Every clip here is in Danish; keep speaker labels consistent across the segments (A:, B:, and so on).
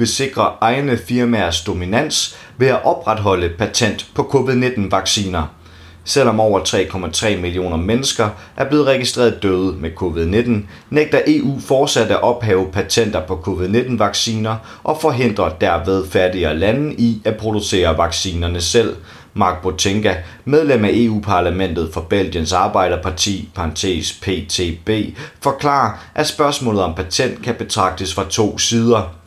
A: vil sikre egne firmaers dominans ved at opretholde patent på covid-19-vacciner. Selvom over 3,3 millioner mennesker er blevet registreret døde med covid-19, nægter EU fortsat at ophæve patenter på covid-19-vacciner og forhindrer derved fattigere lande i at producere vaccinerne selv. Mark Botenga, medlem af EU-parlamentet for Belgiens Arbejderparti, parentes PTB, forklarer, at spørgsmålet om patent kan betragtes fra to sider.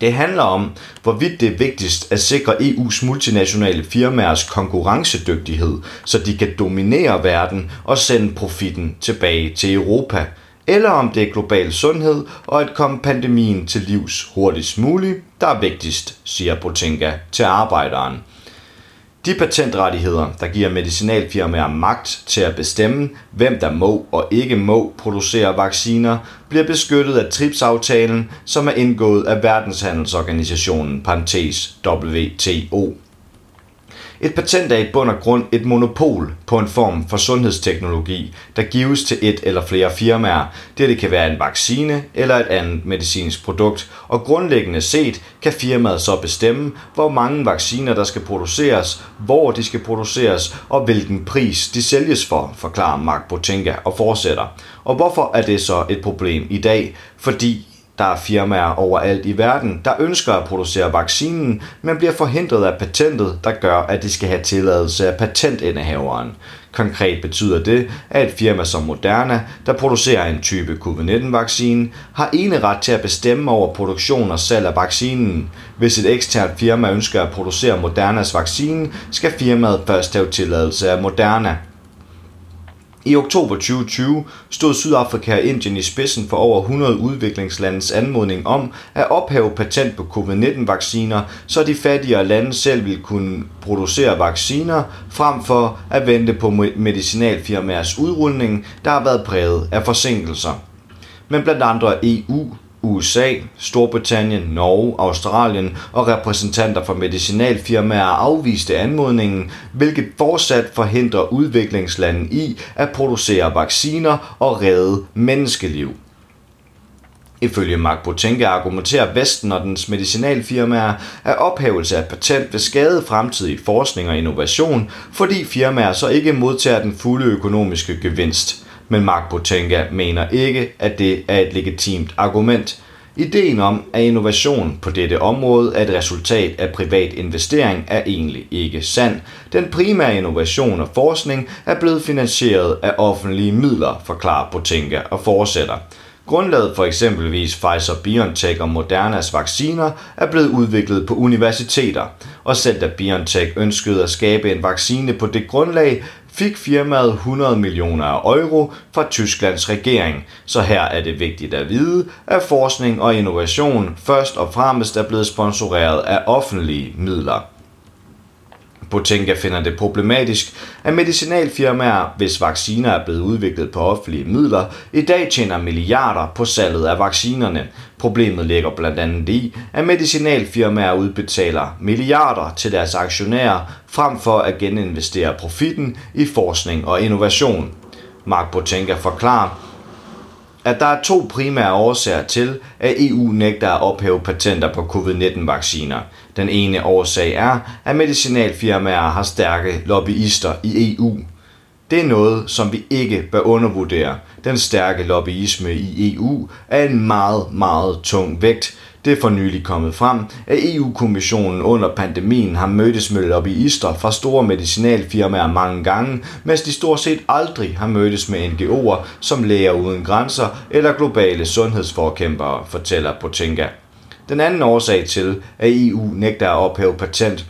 A: Det handler om, hvorvidt det er vigtigst at sikre EU's multinationale firmaers konkurrencedygtighed, så de kan dominere verden og sende profitten tilbage til Europa, eller om det er global sundhed og at komme pandemien til livs hurtigst muligt, der er vigtigst, siger Botinka til arbejderen. De patentrettigheder, der giver medicinalfirmaer magt til at bestemme, hvem der må og ikke må producere vacciner, bliver beskyttet af TRIPS-aftalen, som er indgået af Verdenshandelsorganisationen, parentes WTO. Et patent er i bund og grund et monopol på en form for sundhedsteknologi, der gives til et eller flere firmaer. Det kan være en vaccine eller et andet medicinsk produkt, og grundlæggende set kan firmaet så bestemme, hvor mange vacciner der skal produceres, hvor de skal produceres og hvilken pris de sælges for, forklarer Mark Botenka og fortsætter. Og hvorfor er det så et problem i dag? Fordi der er firmaer overalt i verden, der ønsker at producere vaccinen, men bliver forhindret af patentet, der gør, at de skal have tilladelse af patentindehaveren. Konkret betyder det, at et firma som Moderna, der producerer en type COVID-19-vaccine, har ene ret til at bestemme over produktion og salg af vaccinen. Hvis et eksternt firma ønsker at producere Modernas vaccine, skal firmaet først have tilladelse af Moderna. I oktober 2020 stod Sydafrika og Indien i spidsen for over 100 udviklingslandes anmodning om at ophæve patent på covid-19-vacciner, så de fattigere lande selv ville kunne producere vacciner, frem for at vente på medicinalfirmaers udrulning, der har været præget af forsinkelser. Men blandt andre EU, USA, Storbritannien, Norge, Australien og repræsentanter for medicinalfirmaer afviste anmodningen, hvilket fortsat forhindrer udviklingslanden i at producere vacciner og redde menneskeliv. Ifølge Mark Botenke argumenterer Vesten og dens medicinalfirmaer, at ophævelse af patent vil skade fremtidig forskning og innovation, fordi firmaer så ikke modtager den fulde økonomiske gevinst – men Mark Botenga mener ikke, at det er et legitimt argument. Ideen om, at innovation på dette område er et resultat af privat investering, er egentlig ikke sand. Den primære innovation og forskning er blevet finansieret af offentlige midler, forklarer Botenga og fortsætter. Grundlaget for eksempelvis Pfizer-BioNTech og Modernas vacciner er blevet udviklet på universiteter, og selv da BioNTech ønskede at skabe en vaccine på det grundlag, fik firmaet 100 millioner euro fra Tysklands regering, så her er det vigtigt at vide, at forskning og innovation først og fremmest er blevet sponsoreret af offentlige midler. Botenka finder det problematisk, at medicinalfirmaer, hvis vacciner er blevet udviklet på offentlige midler, i dag tjener milliarder på salget af vaccinerne. Problemet ligger blandt andet i, at medicinalfirmaer udbetaler milliarder til deres aktionærer, frem for at geninvestere profitten i forskning og innovation. Mark Botenka forklarer, at der er to primære årsager til, at EU nægter at ophæve patenter på covid-19-vacciner. Den ene årsag er, at medicinalfirmaer har stærke lobbyister i EU. Det er noget, som vi ikke bør undervurdere. Den stærke lobbyisme i EU er en meget, meget tung vægt, det er for nylig kommet frem, at EU-kommissionen under pandemien har mødtes med lobbyister fra store medicinalfirmaer mange gange, mens de stort set aldrig har mødtes med NGO'er som Læger Uden Grænser eller globale sundhedsforkæmpere, fortæller Potenga. Den anden årsag til, at EU nægter at ophæve patent,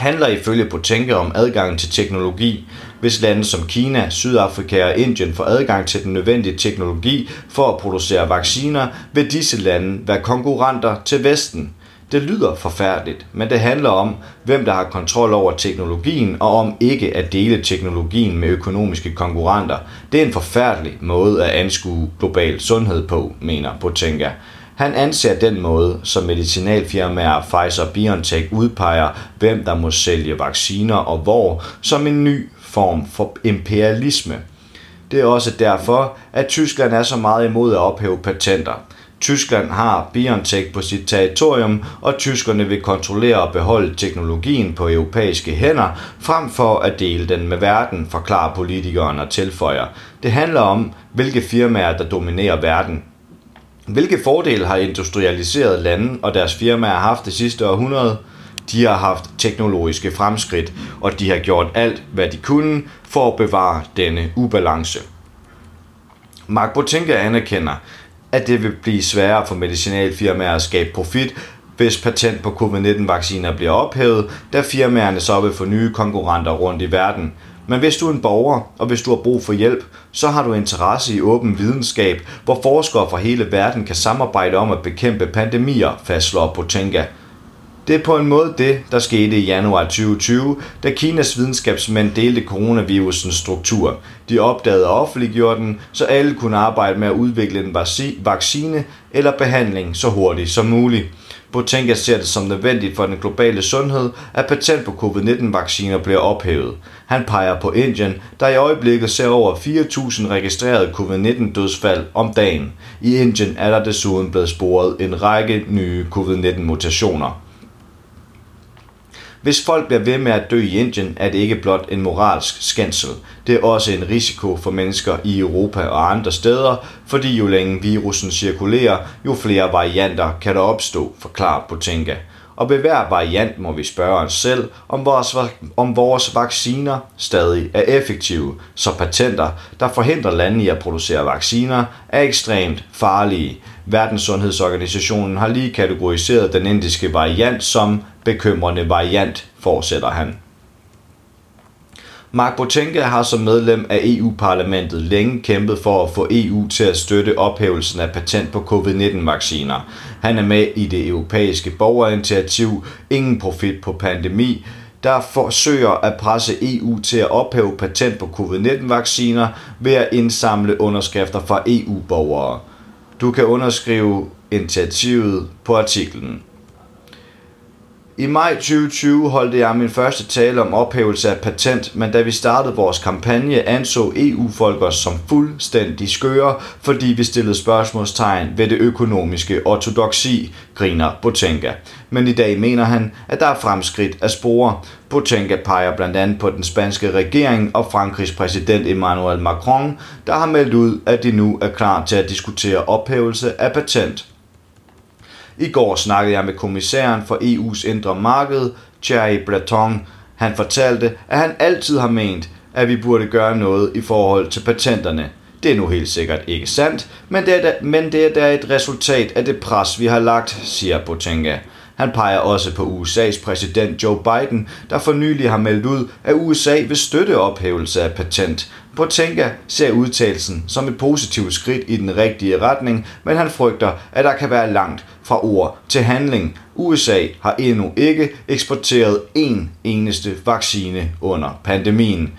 A: handler ifølge Potenga om adgangen til teknologi. Hvis lande som Kina, Sydafrika og Indien får adgang til den nødvendige teknologi for at producere vacciner, vil disse lande være konkurrenter til Vesten. Det lyder forfærdeligt, men det handler om, hvem der har kontrol over teknologien, og om ikke at dele teknologien med økonomiske konkurrenter. Det er en forfærdelig måde at anskue global sundhed på, mener Potenka. Han anser den måde, som medicinalfirmaer Pfizer-BioNTech udpeger, hvem der må sælge vacciner og hvor, som en ny form for imperialisme. Det er også derfor, at Tyskland er så meget imod at ophæve patenter. Tyskland har BioNTech på sit territorium, og tyskerne vil kontrollere og beholde teknologien på europæiske hænder, frem for at dele den med verden, forklarer politikeren og tilføjer. Det handler om, hvilke firmaer, der dominerer verden. Hvilke fordele har industrialiserede lande og deres firmaer haft det sidste århundrede? De har haft teknologiske fremskridt, og de har gjort alt, hvad de kunne for at bevare denne ubalance. Mark Botinka anerkender, at det vil blive sværere for medicinalfirmaer at skabe profit, hvis patent på covid-19-vacciner bliver ophævet, da firmaerne så vil få nye konkurrenter rundt i verden. Men hvis du er en borger, og hvis du har brug for hjælp, så har du interesse i åben videnskab, hvor forskere fra hele verden kan samarbejde om at bekæmpe pandemier, fastslår Potenga. Det er på en måde det, der skete i januar 2020, da Kinas videnskabsmænd delte coronavirusens struktur. De opdagede og offentliggjorde den, så alle kunne arbejde med at udvikle en vaccine eller behandling så hurtigt som muligt. Botenka ser det som nødvendigt for den globale sundhed, at patent på covid-19-vacciner bliver ophævet. Han peger på Indien, der i øjeblikket ser over 4.000 registrerede covid-19-dødsfald om dagen. I Indien er der desuden blevet sporet en række nye covid-19-mutationer. Hvis folk bliver ved med at dø i Indien, er det ikke blot en moralsk skændsel. Det er også en risiko for mennesker i Europa og andre steder, fordi jo længe virusen cirkulerer, jo flere varianter kan der opstå, forklarer Botenga. Og ved hver variant må vi spørge os selv, om vores, om vores vacciner stadig er effektive, så patenter, der forhindrer lande i at producere vacciner, er ekstremt farlige. Verdenssundhedsorganisationen har lige kategoriseret den indiske variant som bekymrende variant, fortsætter han. Mark Botenka har som medlem af EU-parlamentet længe kæmpet for at få EU til at støtte ophævelsen af patent på covid-19-vacciner. Han er med i det europæiske borgerinitiativ Ingen Profit på Pandemi, der forsøger at presse EU til at ophæve patent på covid-19-vacciner ved at indsamle underskrifter fra EU-borgere. Du kan underskrive initiativet på artiklen. I maj 2020 holdte jeg min første tale om ophævelse af patent, men da vi startede vores kampagne, anså EU-folk os som fuldstændig skøre, fordi vi stillede spørgsmålstegn ved det økonomiske ortodoksi, griner Botenka. Men i dag mener han, at der er fremskridt af spore. Botenka peger blandt andet på den spanske regering og Frankrigs præsident Emmanuel Macron, der har meldt ud, at de nu er klar til at diskutere ophævelse af patent. I går snakkede jeg med kommissæren for EU's indre marked, Thierry Breton. Han fortalte, at han altid har ment, at vi burde gøre noget i forhold til patenterne. Det er nu helt sikkert ikke sandt, men det er da, men det er da et resultat af det pres, vi har lagt, siger Botenga. Han peger også på USA's præsident Joe Biden, der for nylig har meldt ud, at USA vil støtte ophævelse af patent. Botenga ser udtalelsen som et positivt skridt i den rigtige retning, men han frygter, at der kan være langt fra ord til handling. USA har endnu ikke eksporteret en eneste vaccine under pandemien.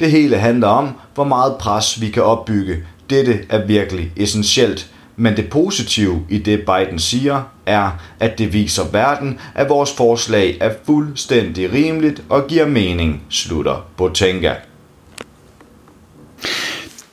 A: Det hele handler om, hvor meget pres vi kan opbygge. Dette er virkelig essentielt. Men det positive i det Biden siger, er, at det viser verden, at vores forslag er fuldstændig rimeligt og giver mening, slutter Botenga.